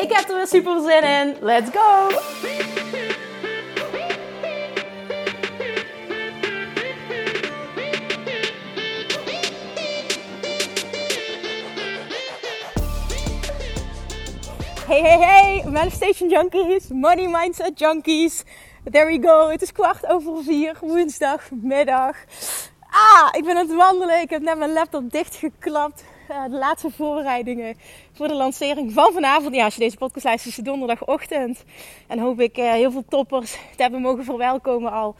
Ik heb er weer super zin in. Let's go! Hey, hey, hey, Manifestation Junkies, Money Mindset Junkies. There we go. Het is kwart over vier, woensdagmiddag. Ah, ik ben aan het wandelen. Ik heb net mijn laptop dichtgeklapt. Uh, de laatste voorbereidingen voor de lancering van vanavond. Ja, als je deze podcast luistert, is het donderdagochtend. En hoop ik uh, heel veel toppers te hebben mogen verwelkomen al.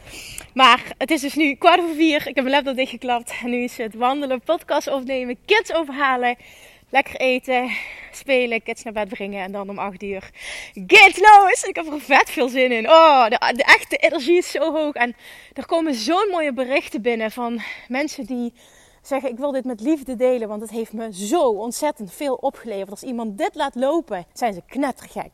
Maar het is dus nu kwart over vier. Ik heb mijn laptop dichtgeklapt. En nu is het wandelen, podcast opnemen, kids overhalen lekker eten, spelen, kids naar bed brengen en dan om 8 uur get loose. Ik heb er vet veel zin in. Oh, de echte energie is zo hoog. En er komen zo'n mooie berichten binnen van mensen die zeggen: Ik wil dit met liefde delen, want het heeft me zo ontzettend veel opgeleverd. Als iemand dit laat lopen, zijn ze knettergek.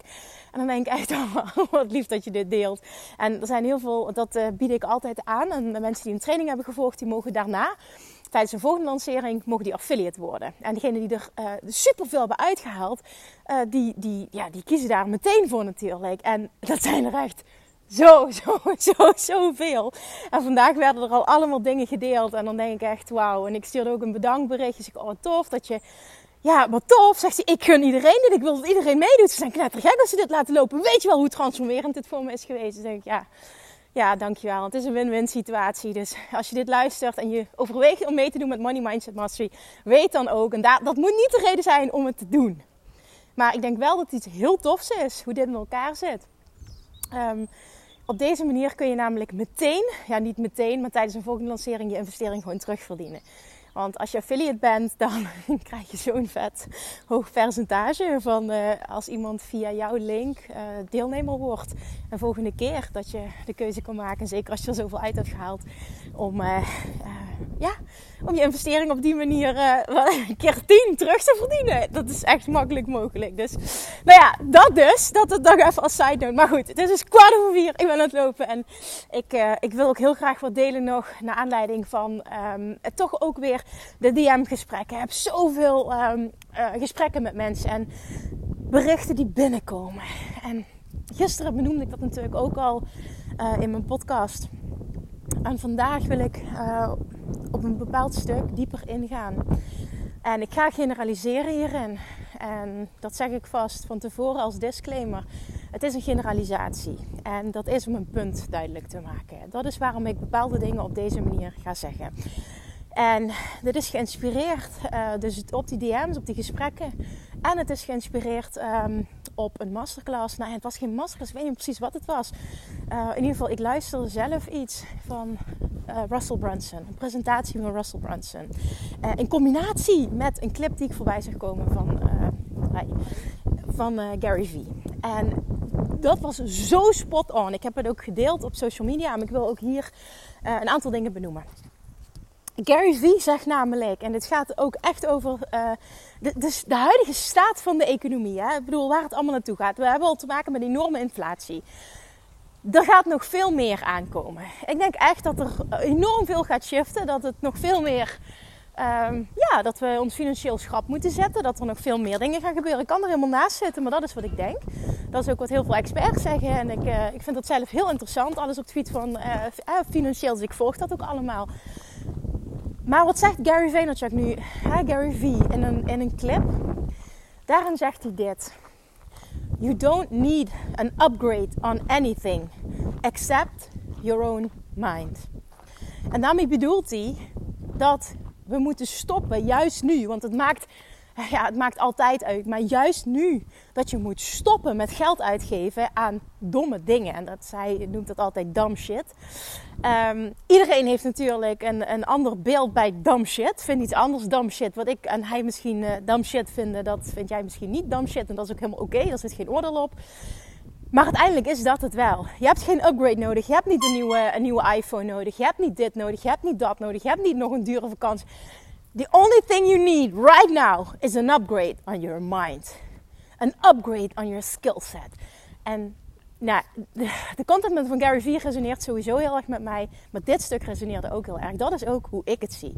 En dan denk ik echt, oh, wat lief dat je dit deelt. En er zijn heel veel, dat uh, bied ik altijd aan. En de mensen die een training hebben gevolgd, die mogen daarna tijdens de volgende lancering mogen die affiliate worden. En degenen die er uh, superveel hebben uitgehaald, uh, die, die, ja, die kiezen daar meteen voor natuurlijk. En dat zijn er echt zo, zo, zo, zoveel. En vandaag werden er al allemaal dingen gedeeld. En dan denk ik echt, wauw. En ik stuurde ook een bedankberichtje. Dus ik, oh tof dat je... Ja, wat tof, zegt hij. Ik gun iedereen dit. Ik wil dat iedereen meedoet. Ze zijn knettergek als ze dit laten lopen. Weet je wel hoe transformerend dit voor me is geweest? Dus denk ik, ja, ja, dankjewel. Het is een win-win situatie. Dus als je dit luistert en je overweegt om mee te doen met Money Mindset Mastery, weet dan ook. En dat, dat moet niet de reden zijn om het te doen. Maar ik denk wel dat het iets heel tofs is, hoe dit in elkaar zit. Um, op deze manier kun je namelijk meteen, ja niet meteen, maar tijdens een volgende lancering je investering gewoon terugverdienen. Want als je affiliate bent, dan krijg je zo'n vet hoog percentage van uh, als iemand via jouw link uh, deelnemer wordt. En volgende keer dat je de keuze kan maken, zeker als je er zoveel uit hebt gehaald, om, uh, ja, om je investering op die manier een keer 10 terug te verdienen. Dat is echt makkelijk mogelijk. Dus nou ja, dat dus. Dat het nog even als side note. Maar goed, het is dus kwart over vier. Ik ben aan het lopen en ik, ik wil ook heel graag wat delen nog naar aanleiding van um, het toch ook weer de DM-gesprekken. Heb zoveel um, gesprekken met mensen en berichten die binnenkomen. En gisteren benoemde ik dat natuurlijk ook al uh, in mijn podcast. En vandaag wil ik uh, op een bepaald stuk dieper ingaan. En ik ga generaliseren hierin. En dat zeg ik vast van tevoren als disclaimer. Het is een generalisatie. En dat is om een punt duidelijk te maken. Dat is waarom ik bepaalde dingen op deze manier ga zeggen. En dit is geïnspireerd uh, dus op die DM's, op die gesprekken. En het is geïnspireerd um, op een masterclass. Nou, het was geen masterclass, ik weet niet precies wat het was. Uh, in ieder geval, ik luisterde zelf iets van uh, Russell Brunson. Een presentatie van Russell Brunson. in combinatie met een clip die ik voorbij zag komen van, van Gary V. En dat was zo spot on. Ik heb het ook gedeeld op social media. Maar ik wil ook hier een aantal dingen benoemen. Gary Vee zegt namelijk, en dit gaat ook echt over uh, de, de, de, huidige staat van de economie. Hè? Ik bedoel, waar het allemaal naartoe gaat. We hebben al te maken met enorme inflatie. Er gaat nog veel meer aankomen. Ik denk echt dat er enorm veel gaat shiften. Dat het nog veel meer. Um, ja, dat we ons financieel schrap moeten zetten. Dat er nog veel meer dingen gaan gebeuren. Ik kan er helemaal naast zitten, maar dat is wat ik denk. Dat is ook wat heel veel experts zeggen. En ik, uh, ik vind dat zelf heel interessant. Alles op het gebied van uh, financieel. Dus ik volg dat ook allemaal. Maar wat zegt Gary Vaynerchuk nu? Gary V in een, in een clip. Daarin zegt hij dit. You don't need an upgrade on anything except your own mind. En daarmee bedoelt hij dat we moeten stoppen, juist nu. Want het maakt ja, het maakt altijd uit. Maar juist nu dat je moet stoppen met geld uitgeven aan domme dingen. En dat zij noemt dat altijd dumb shit. Um, iedereen heeft natuurlijk een, een ander beeld bij dumb shit. Vindt iets anders dumb shit. Wat ik en hij misschien uh, dumb shit vinden, dat vind jij misschien niet dumb shit. En dat is ook helemaal oké. Okay. Daar zit geen oordeel op. Maar uiteindelijk is dat het wel. Je hebt geen upgrade nodig. Je hebt niet een nieuwe, een nieuwe iPhone nodig. Je hebt niet dit nodig. Je hebt niet dat nodig. Je hebt niet nog een dure vakantie. The only thing you need right now is an upgrade on your mind. An upgrade on your skill set. En nou, de content van Gary Vee resoneert sowieso heel erg met mij. Maar dit stuk resoneerde ook heel erg. Dat is ook hoe ik het zie.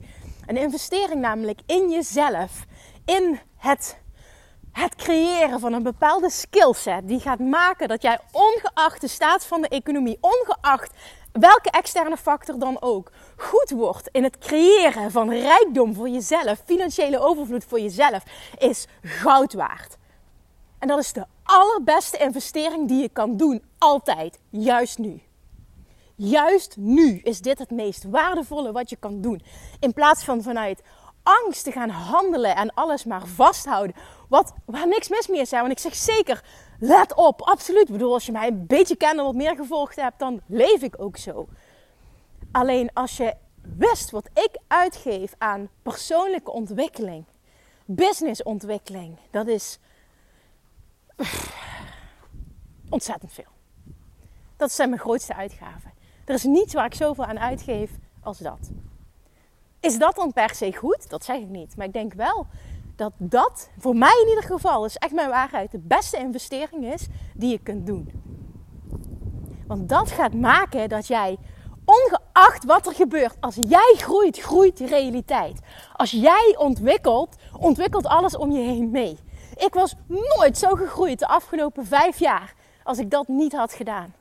Een investering namelijk in jezelf. In het het creëren van een bepaalde skillset die gaat maken dat jij ongeacht de staat van de economie, ongeacht welke externe factor dan ook, goed wordt in het creëren van rijkdom voor jezelf, financiële overvloed voor jezelf, is goud waard. En dat is de allerbeste investering die je kan doen, altijd, juist nu. Juist nu is dit het meest waardevolle wat je kan doen. In plaats van vanuit angst te gaan handelen en alles maar vasthouden. Wat, waar niks mis mee is. Want ik zeg zeker, let op, absoluut. Ik bedoel, als je mij een beetje kent en wat meer gevolgd hebt, dan leef ik ook zo. Alleen als je wist wat ik uitgeef aan persoonlijke ontwikkeling, businessontwikkeling, dat is ontzettend veel. Dat zijn mijn grootste uitgaven. Er is niets waar ik zoveel aan uitgeef als dat. Is dat dan per se goed? Dat zeg ik niet. Maar ik denk wel dat dat, voor mij in ieder geval, is echt mijn waarheid, de beste investering is die je kunt doen. Want dat gaat maken dat jij, ongeacht wat er gebeurt, als jij groeit, groeit de realiteit. Als jij ontwikkelt, ontwikkelt alles om je heen mee. Ik was nooit zo gegroeid de afgelopen vijf jaar als ik dat niet had gedaan.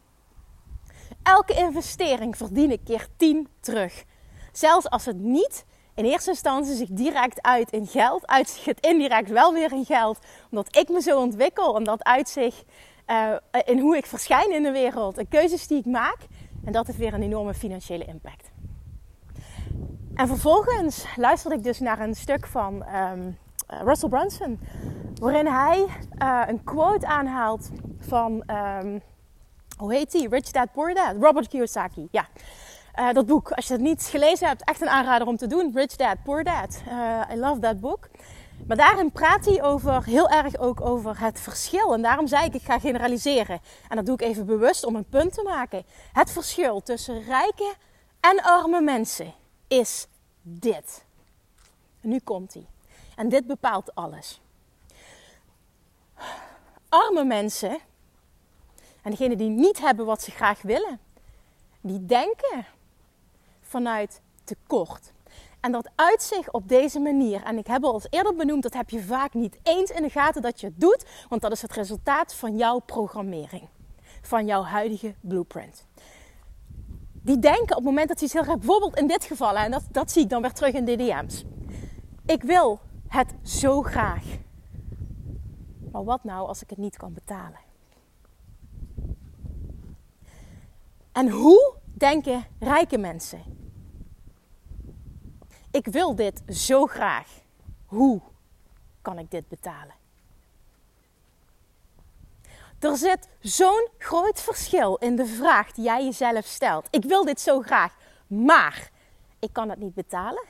Elke investering verdien ik keer tien terug. Zelfs als het niet in eerste instantie zich direct uit in geld, uitzicht het indirect wel weer in geld. Omdat ik me zo ontwikkel, omdat uitzicht uh, in hoe ik verschijn in de wereld. En keuzes die ik maak. En dat heeft weer een enorme financiële impact. En vervolgens luisterde ik dus naar een stuk van um, Russell Brunson. Waarin hij uh, een quote aanhaalt van, um, hoe heet die? Rich Dad Poor Dad. Robert Kiyosaki, ja. Uh, dat boek, als je het niet gelezen hebt, echt een aanrader om te doen. Rich Dad, Poor Dad. Uh, I love that book. Maar daarin praat hij over, heel erg ook over het verschil. En daarom zei ik, ik ga generaliseren. En dat doe ik even bewust om een punt te maken. Het verschil tussen rijke en arme mensen is dit. Nu komt hij. En dit bepaalt alles. Arme mensen, en degenen die niet hebben wat ze graag willen, die denken vanuit tekort. En dat uit zich op deze manier. En ik heb al eens eerder benoemd, dat heb je vaak niet eens in de gaten dat je het doet. Want dat is het resultaat van jouw programmering. Van jouw huidige blueprint. Die denken op het moment dat ze iets bijvoorbeeld in dit geval, en dat, dat zie ik dan weer terug in de DM's. Ik wil het zo graag. Maar wat nou als ik het niet kan betalen? En hoe denken rijke mensen? Ik wil dit zo graag. Hoe kan ik dit betalen? Er zit zo'n groot verschil in de vraag die jij jezelf stelt. Ik wil dit zo graag, maar ik kan het niet betalen.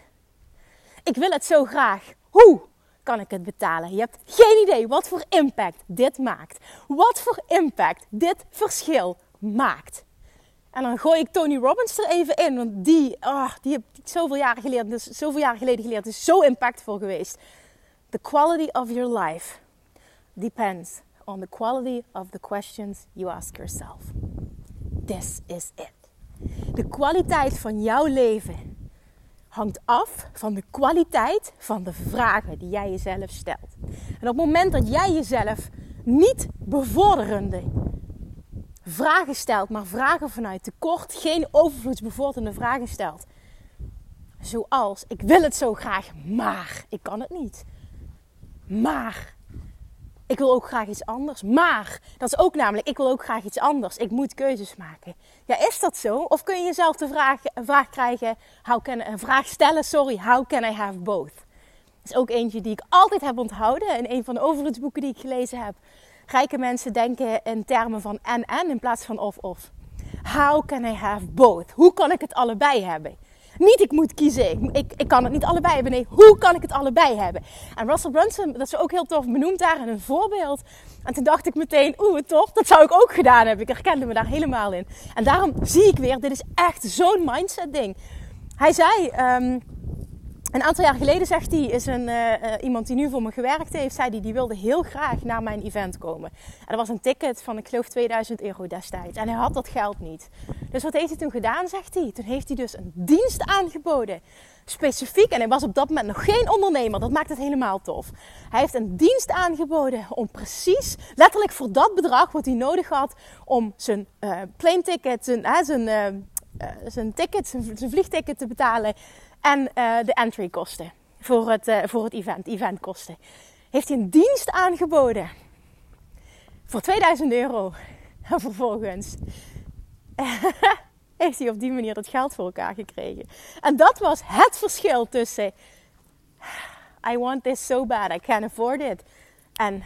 Ik wil het zo graag. Hoe kan ik het betalen? Je hebt geen idee wat voor impact dit maakt. Wat voor impact dit verschil maakt. En dan gooi ik Tony Robbins er even in. Want die, oh, die heb ik zoveel jaren, geleden, dus zoveel jaren geleden geleerd. is zo impactvol geweest. The quality of your life depends on the quality of the questions you ask yourself. This is it. De kwaliteit van jouw leven hangt af van de kwaliteit van de vragen die jij jezelf stelt. En op het moment dat jij jezelf niet bevorderende vragen stelt, maar vragen vanuit tekort, geen overvloedsbevorderende vragen stelt. Zoals, ik wil het zo graag, maar ik kan het niet. Maar ik wil ook graag iets anders. Maar dat is ook namelijk, ik wil ook graag iets anders. Ik moet keuzes maken. Ja, is dat zo? Of kun je jezelf de vraag, vraag krijgen, how can, een vraag stellen, sorry, how can I have both? is ook eentje die ik altijd heb onthouden in een van de overvloedsboeken die ik gelezen heb. Rijke mensen denken in termen van en-en in plaats van of-of. How can I have both? Hoe kan ik het allebei hebben? Niet ik moet kiezen, ik, ik, kan het niet allebei hebben. Nee, hoe kan ik het allebei hebben? En Russell Brunson, dat is ook heel tof benoemd daar een voorbeeld. En toen dacht ik meteen, oeh, tof, dat zou ik ook gedaan hebben. Ik herkende me daar helemaal in. En daarom zie ik weer, dit is echt zo'n mindset ding. Hij zei, um, een aantal jaar geleden zegt hij, is een, uh, iemand die nu voor me gewerkt heeft, zei die, die wilde heel graag naar mijn event komen. En dat was een ticket van, ik geloof, 2000 euro destijds. En hij had dat geld niet. Dus wat heeft hij toen gedaan, zegt hij? Toen heeft hij dus een dienst aangeboden. Specifiek, en hij was op dat moment nog geen ondernemer, dat maakt het helemaal tof. Hij heeft een dienst aangeboden om precies, letterlijk voor dat bedrag wat hij nodig had om zijn uh, plane ticket, zijn, uh, zijn, zijn ticket, zijn vliegticket te betalen en uh, de entrykosten voor het, uh, voor het event, eventkosten. Heeft hij een dienst aangeboden voor 2000 euro. En vervolgens heeft hij op die manier dat geld voor elkaar gekregen. En dat was het verschil tussen I want this so bad, I can't afford it. En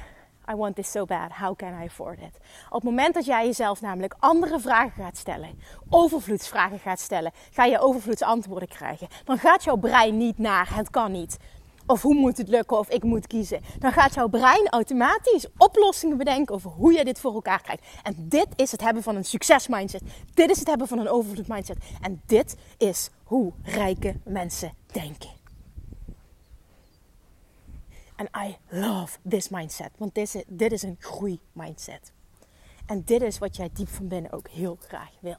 I want this so bad. How can I afford it? Op het moment dat jij jezelf namelijk andere vragen gaat stellen, overvloedsvragen gaat stellen, ga je overvloedsantwoorden krijgen. Dan gaat jouw brein niet naar het kan niet. Of hoe moet het lukken of ik moet kiezen. Dan gaat jouw brein automatisch oplossingen bedenken over hoe je dit voor elkaar krijgt. En dit is het hebben van een succesmindset. Dit is het hebben van een overvloedmindset. En dit is hoe rijke mensen denken. En I love this mindset. Want dit dit is een groeimindset. En dit is wat jij diep van binnen ook heel graag wil.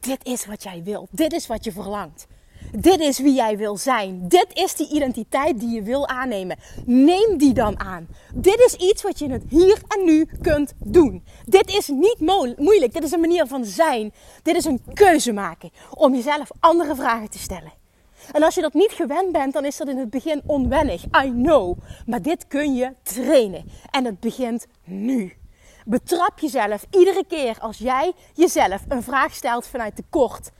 Dit is wat jij wil. Dit is wat je verlangt. Dit is wie jij wil zijn. Dit is die identiteit die je wil aannemen. Neem die dan aan. Dit is iets wat je het hier en nu kunt doen. Dit is niet moeilijk. Dit is een manier van zijn. Dit is een keuze maken om jezelf andere vragen te stellen. En als je dat niet gewend bent, dan is dat in het begin onwennig. I know. Maar dit kun je trainen. En het begint nu. Betrap jezelf iedere keer als jij jezelf een vraag stelt vanuit tekort.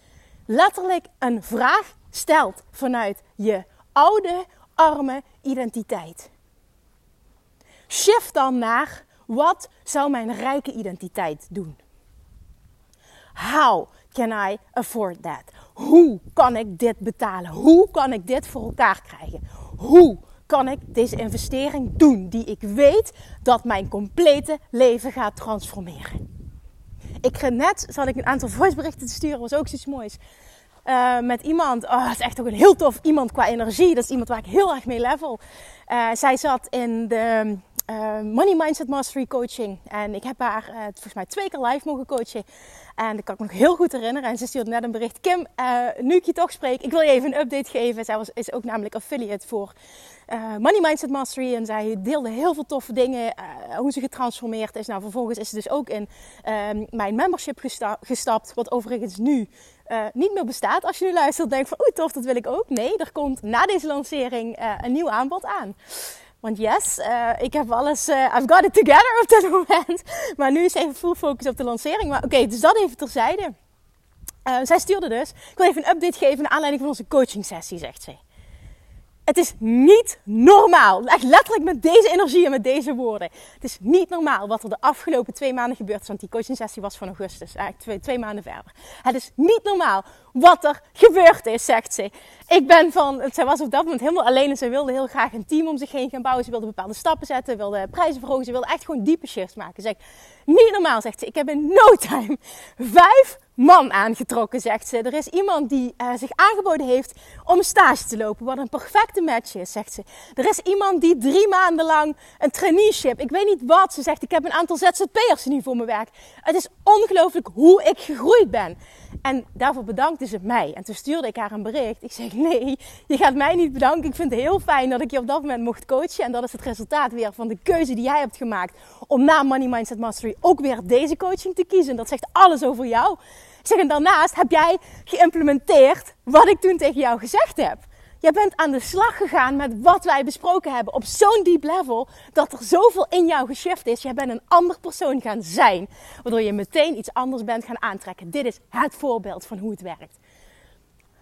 Letterlijk een vraag stelt vanuit je oude, arme identiteit. Shift dan naar wat zou mijn rijke identiteit doen? How can I afford that? Hoe kan ik dit betalen? Hoe kan ik dit voor elkaar krijgen? Hoe kan ik deze investering doen die ik weet dat mijn complete leven gaat transformeren? Ik net, zat ik een aantal voiceberichten te sturen, was ook zoiets moois. Uh, met iemand, oh, het is echt ook een heel tof iemand qua energie. Dat is iemand waar ik heel erg mee level. Uh, zij zat in de uh, Money Mindset Mastery coaching. En ik heb haar uh, volgens mij twee keer live mogen coachen. En dat kan ik me nog heel goed herinneren. En ze stuurde net een bericht. Kim, uh, nu ik je toch spreek, ik wil je even een update geven. Zij was, is ook namelijk affiliate voor Money Mindset Mastery. En zij deelde heel veel toffe dingen. hoe ze getransformeerd is. Nou, vervolgens is ze dus ook in ehm, mijn membership gesta gestapt. Wat overigens nu niet meer bestaat. Als je nu luistert denkt van oeh tof, dat wil ik ook. Nee, er komt na deze lancering een nieuw aanbod aan. Want yes, uh, ik heb alles, uh, I've got it together op dit moment. Maar nu is even full focus op de lancering. Maar oké, dus dat even terzijde. Uh, zij stuurde dus, ik wil even een update geven naar aanleiding van onze coaching sessie, zegt ze. Het is niet normaal. Echt letterlijk met deze energie en met deze woorden. Het is niet normaal wat er de afgelopen twee maanden gebeurd is. Want die coaching sessie was van augustus. Eigenlijk twee, maanden verder. Het is niet normaal wat er gebeurd is, zegt ze. Ik ben van, zij was op dat moment helemaal alleen en ze wilde heel graag een team om zich heen gaan bouwen. Ze wilde bepaalde stappen zetten, wilde prijzen verhogen. Ze wilde echt gewoon diepe shifts maken. Ze zegt, niet normaal, zegt ze. Ik heb in no time vijf man aangetrokken, zegt ze. Er is iemand die uh, zich aangeboden heeft om stage te lopen, wat een perfecte match is, zegt ze. Er is iemand die drie maanden lang een traineeship, ik weet niet wat, ze zegt, ik heb een aantal ZZP'ers nu voor mijn werk. Het is ongelooflijk hoe ik gegroeid ben. En daarvoor bedankte ze mij. En toen stuurde ik haar een bericht. Ik zeg: Nee, je gaat mij niet bedanken. Ik vind het heel fijn dat ik je op dat moment mocht coachen. En dat is het resultaat weer van de keuze die jij hebt gemaakt. Om na Money Mindset Mastery ook weer deze coaching te kiezen. Dat zegt alles over jou. Ik zeg: En daarnaast heb jij geïmplementeerd wat ik toen tegen jou gezegd heb. Jij bent aan de slag gegaan met wat wij besproken hebben op zo'n diep level dat er zoveel in jou geshift is. Jij bent een ander persoon gaan zijn, waardoor je meteen iets anders bent gaan aantrekken. Dit is het voorbeeld van hoe het werkt.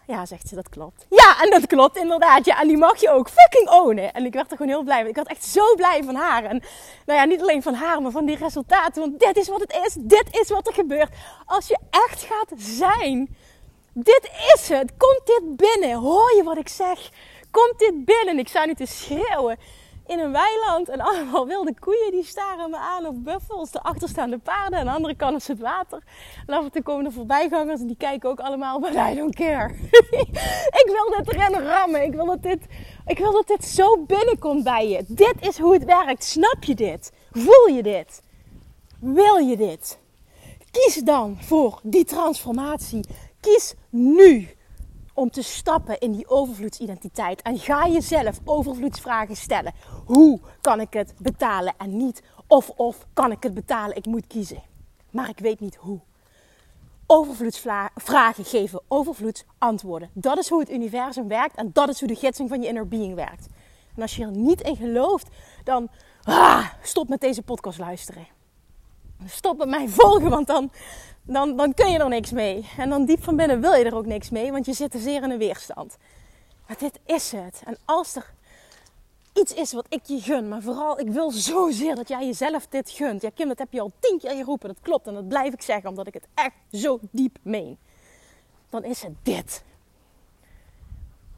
Ja, zegt ze, dat klopt. Ja, en dat klopt inderdaad. Ja, en die mag je ook fucking ownen. En ik werd er gewoon heel blij mee. Ik werd echt zo blij van haar. En nou ja, niet alleen van haar, maar van die resultaten. Want dit is wat het is. Dit is wat er gebeurt. Als je echt gaat zijn. Dit is het. Komt dit binnen? Hoor je wat ik zeg? Komt dit binnen? Ik sta nu te schreeuwen in een weiland. En allemaal wilde koeien die staren me aan. Of buffels. De achterstaande paarden. En aan de andere kant is het water. En af en toe komen er voorbijgangers. En die kijken ook allemaal. But I don't care. ik wil dit erin rammen. Ik wil, dat dit, ik wil dat dit zo binnenkomt bij je. Dit is hoe het werkt. Snap je dit? Voel je dit? Wil je dit? Kies dan voor die transformatie. Kies nu om te stappen in die overvloedsidentiteit. En ga jezelf overvloedsvragen stellen. Hoe kan ik het betalen en niet of of kan ik het betalen? Ik moet kiezen. Maar ik weet niet hoe. Overvloedsvragen geven overvloedsantwoorden. Dat is hoe het universum werkt en dat is hoe de gidsing van je inner being werkt. En als je er niet in gelooft, dan ah, stop met deze podcast luisteren. Stop met mij volgen, want dan, dan, dan kun je er niks mee. En dan diep van binnen wil je er ook niks mee, want je zit te zeer in een weerstand. Maar dit is het. En als er iets is wat ik je gun, maar vooral ik wil zozeer dat jij jezelf dit gunt. Ja, Kim, dat heb je al tien keer geroepen, dat klopt. En dat blijf ik zeggen, omdat ik het echt zo diep meen. Dan is het dit.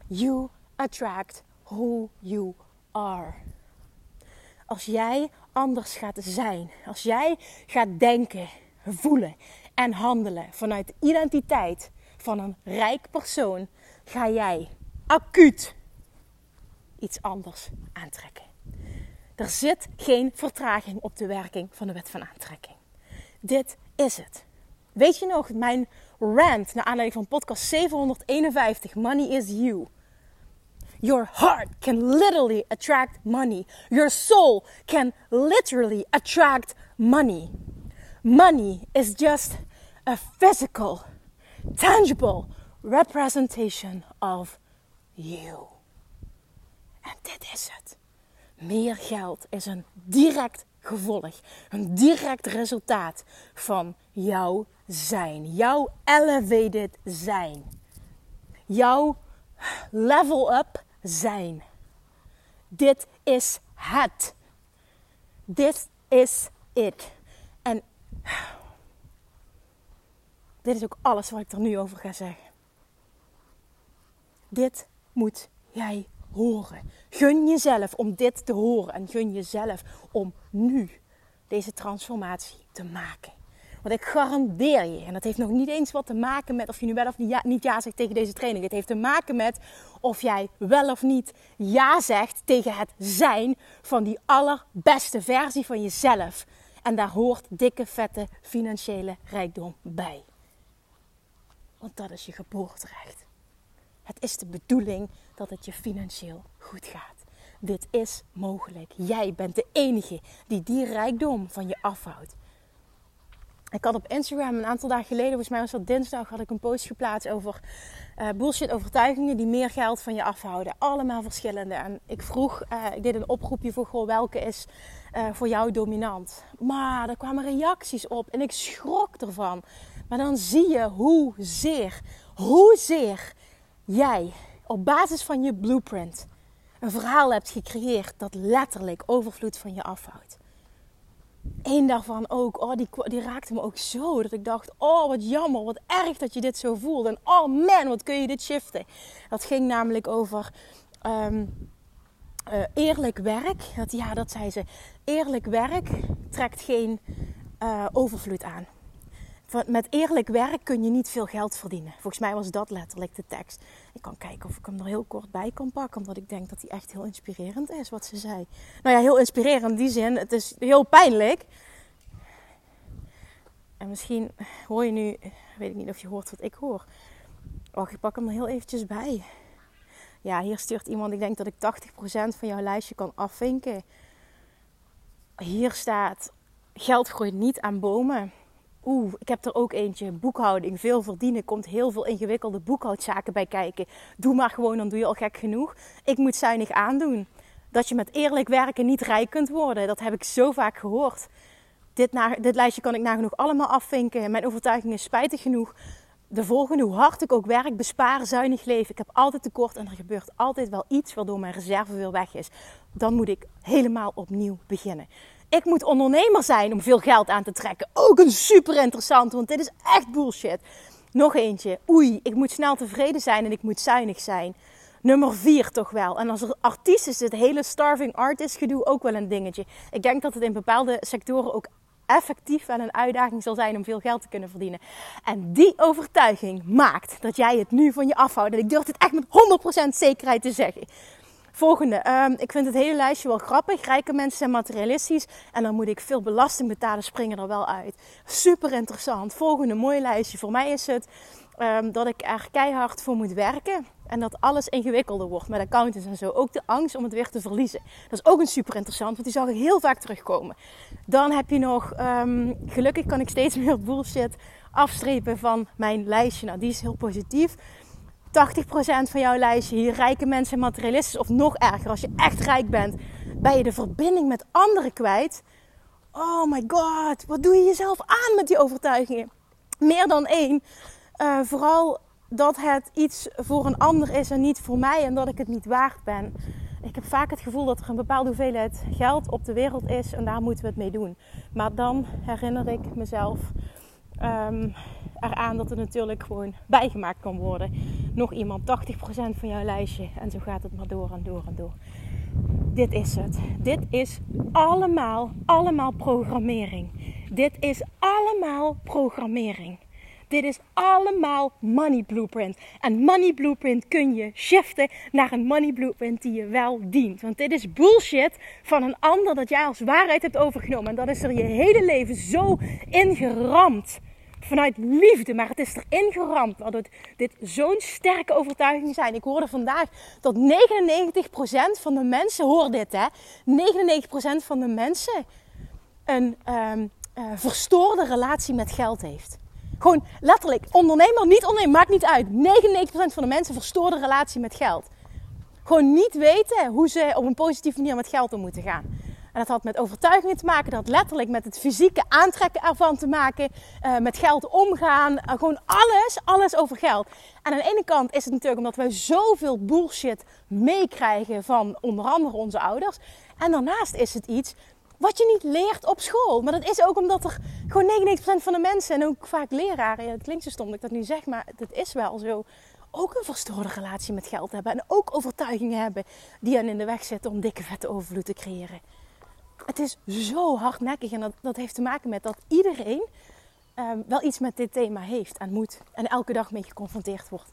You attract who you are. Als jij anders gaat zijn, als jij gaat denken, voelen en handelen vanuit de identiteit van een rijk persoon, ga jij acuut iets anders aantrekken. Er zit geen vertraging op de werking van de wet van aantrekking. Dit is het. Weet je nog mijn rant naar aanleiding van podcast 751, Money is You. Your heart can literally attract money. Your soul can literally attract money. Money is just a physical, tangible representation of you. En dit is het. Meer geld is een direct gevolg, een direct resultaat van jouw zijn, jouw elevated zijn, jouw level up zijn. Dit is het. Dit is it. Dit is ook alles wat ik er nu over ga zeggen. Dit moet jij horen. Gun jezelf om dit te horen en gun jezelf om nu deze transformatie te maken. Want ik garandeer je, en dat heeft nog niet eens wat te maken met of je nu wel of niet ja, niet ja zegt tegen deze training. Het heeft te maken met of jij wel of niet ja zegt tegen het zijn van die allerbeste versie van jezelf. En daar hoort dikke, vette financiële rijkdom bij. Want dat is je geboorterecht. Het is de bedoeling dat het je financieel goed gaat. Dit is mogelijk. Jij bent de enige die die rijkdom van je afhoudt. Ik had op Instagram een aantal dagen geleden, volgens mij was dat dinsdag, had ik een post geplaatst over uh, bullshit overtuigingen die meer geld van je afhouden. Allemaal verschillende. En ik vroeg, uh, ik deed een oproepje voor goh, welke is uh, voor jou dominant. Maar er kwamen reacties op en ik schrok ervan. Maar dan zie je hoezeer, hoezeer jij op basis van je blueprint een verhaal hebt gecreëerd dat letterlijk overvloed van je afhoudt. Eén daarvan ook, oh, die, die raakte me ook zo. Dat ik dacht, oh wat jammer, wat erg dat je dit zo voelt. En oh man, wat kun je dit shiften. Dat ging namelijk over um, uh, eerlijk werk. Dat, ja, dat zei ze. Eerlijk werk trekt geen uh, overvloed aan met eerlijk werk kun je niet veel geld verdienen. Volgens mij was dat letterlijk de tekst. Ik kan kijken of ik hem er heel kort bij kan pakken, omdat ik denk dat hij echt heel inspirerend is wat ze zei. Nou ja, heel inspirerend in die zin. Het is heel pijnlijk. En misschien hoor je nu, weet ik niet of je hoort wat ik hoor. Wacht, ik pak hem er heel eventjes bij. Ja, hier stuurt iemand, ik denk dat ik 80% van jouw lijstje kan afvinken. Hier staat, geld groeit niet aan bomen Oeh, ik heb er ook eentje. Boekhouding, veel verdienen. Komt heel veel ingewikkelde boekhoudzaken bij kijken. Doe maar gewoon, dan doe je al gek genoeg. Ik moet zuinig aandoen. Dat je met eerlijk werken niet rijk kunt worden. Dat heb ik zo vaak gehoord. Dit, dit lijstje kan ik nagenoeg allemaal afvinken. Mijn overtuiging is spijtig genoeg de volgende, hoe hard ik ook werk, besparen, zuinig leven. Ik heb altijd tekort en er gebeurt altijd wel iets waardoor mijn reserve veel weg is. Dan moet ik helemaal opnieuw beginnen. Ik moet ondernemer zijn om veel geld aan te trekken. Ook een super interessant, want dit is echt bullshit. Nog eentje. Oei, ik moet snel tevreden zijn en ik moet zuinig zijn. Nummer vier toch wel. En als artiest is het hele starving artist gedoe ook wel een dingetje. Ik denk dat het in bepaalde sectoren ook effectief wel een uitdaging zal zijn om veel geld te kunnen verdienen. En die overtuiging maakt dat jij het nu van je afhoudt. En ik durf het echt met 100% zekerheid te zeggen. Volgende. Um, ik vind het hele lijstje wel grappig. Rijke mensen zijn materialistisch. En dan moet ik veel belasting betalen, springen er wel uit. Super interessant. Volgende mooi lijstje. Voor mij is het um, dat ik er keihard voor moet werken. En dat alles ingewikkelder wordt met accountants en zo. Ook de angst om het weer te verliezen. Dat is ook een super interessant, want die zag ik heel vaak terugkomen. Dan heb je nog, um, gelukkig kan ik steeds meer bullshit afstrepen van mijn lijstje. Nou, die is heel positief. 80% van jouw lijstje hier, rijke mensen, materialistisch of nog erger, als je echt rijk bent, ben je de verbinding met anderen kwijt. Oh my god, wat doe je jezelf aan met die overtuigingen? Meer dan één. Uh, vooral dat het iets voor een ander is en niet voor mij en dat ik het niet waard ben. Ik heb vaak het gevoel dat er een bepaalde hoeveelheid geld op de wereld is en daar moeten we het mee doen. Maar dan herinner ik mezelf um, eraan dat het natuurlijk gewoon bijgemaakt kan worden. Nog iemand, 80% van jouw lijstje. En zo gaat het maar door en door en door. Dit is het. Dit is allemaal, allemaal programmering. Dit is allemaal programmering. Dit is allemaal money blueprint. En money blueprint kun je shiften naar een money blueprint die je wel dient. Want dit is bullshit van een ander dat jij als waarheid hebt overgenomen. En dat is er je hele leven zo ingeramd vanuit liefde, maar het is erin geramd. Dat het, dit zo'n sterke overtuiging zijn. Ik hoorde vandaag dat 99% van de mensen, hoor dit hè, 99% van de mensen een um, verstoorde relatie met geld heeft. Gewoon letterlijk, ondernemer, niet ondernemer, maakt niet uit. 99% van de mensen verstoorde relatie met geld. Gewoon niet weten hoe ze op een positieve manier met geld om moeten gaan. En dat had met overtuigingen te maken, dat had letterlijk met het fysieke aantrekken ervan te maken, uh, met geld omgaan, uh, gewoon alles, alles over geld. En aan de ene kant is het natuurlijk omdat wij zoveel bullshit meekrijgen van onder andere onze ouders. En daarnaast is het iets wat je niet leert op school. Maar dat is ook omdat er gewoon 99% van de mensen en ook vaak leraren, het klinkt zo stom dat ik dat nu zeg, maar het is wel zo, ook een verstoorde relatie met geld hebben. En ook overtuigingen hebben die hen in de weg zitten om dikke vette overvloed te creëren. Het is zo hardnekkig en dat, dat heeft te maken met dat iedereen um, wel iets met dit thema heeft en moet. En elke dag mee geconfronteerd wordt.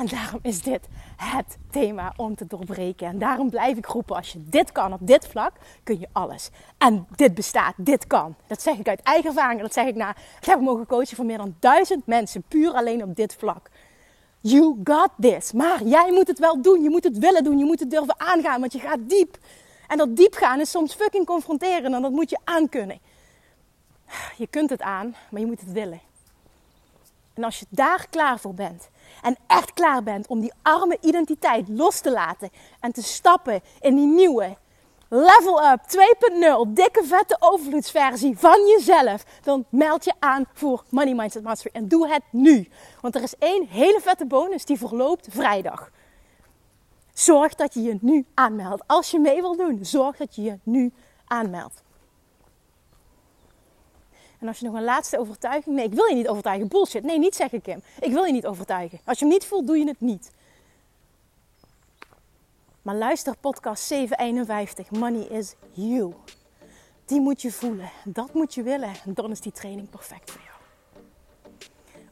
En daarom is dit het thema om te doorbreken. En daarom blijf ik roepen: als je dit kan op dit vlak, kun je alles. En dit bestaat, dit kan. Dat zeg ik uit eigen ervaring. Dat zeg ik na. Ik heb mogen coachen voor meer dan duizend mensen, puur alleen op dit vlak. You got this. Maar jij moet het wel doen. Je moet het willen doen. Je moet het durven aangaan, want je gaat diep. En dat diep gaan is soms fucking confronteren en dat moet je aankunnen. Je kunt het aan, maar je moet het willen. En als je daar klaar voor bent en echt klaar bent om die arme identiteit los te laten en te stappen in die nieuwe level up 2.0 dikke vette overvloedsversie van jezelf, dan meld je aan voor Money Mindset Mastery en doe het nu. Want er is één hele vette bonus die verloopt vrijdag. Zorg dat je je nu aanmeldt. Als je mee wil doen, zorg dat je je nu aanmeldt. En als je nog een laatste overtuiging. Nee, ik wil je niet overtuigen. Bullshit. Nee, niet zeggen, Kim. Ik wil je niet overtuigen. Als je hem niet voelt, doe je het niet. Maar luister podcast 751. Money is you. Die moet je voelen. Dat moet je willen. En dan is die training perfect voor jou.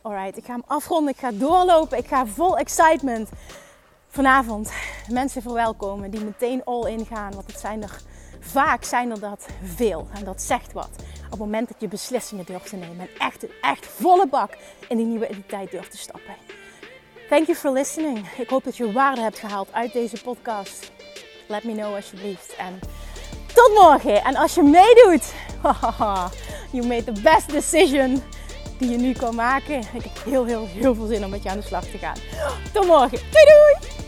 Alright, ik ga hem afronden. Ik ga doorlopen. Ik ga vol excitement vanavond mensen verwelkomen die meteen all in gaan. Want het zijn er vaak zijn er dat veel. En dat zegt wat. Op het moment dat je beslissingen durft te nemen. En echt, echt volle bak in die nieuwe identiteit durft te stappen. Thank you for listening. Ik hoop dat je waarde hebt gehaald uit deze podcast. Let me know alsjeblieft. En tot morgen. En als je meedoet, you made the best decision die je nu kan maken. Ik heb heel, heel, heel veel zin om met je aan de slag te gaan. Tot morgen. Doei doei!